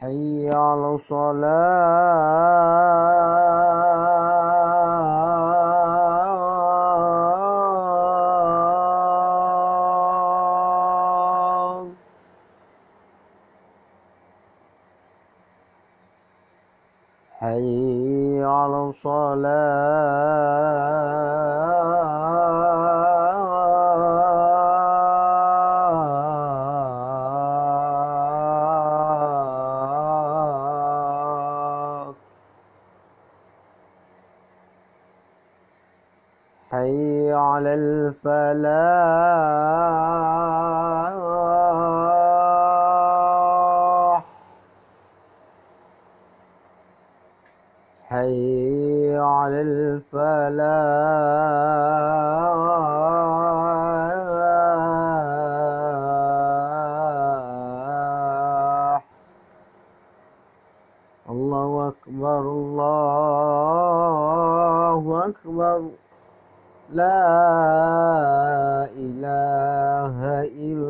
حي على الصلاة حي على الصلاة حي على الفلاح. حي على الفلاح. الله أكبر الله أكبر. لا إله إلا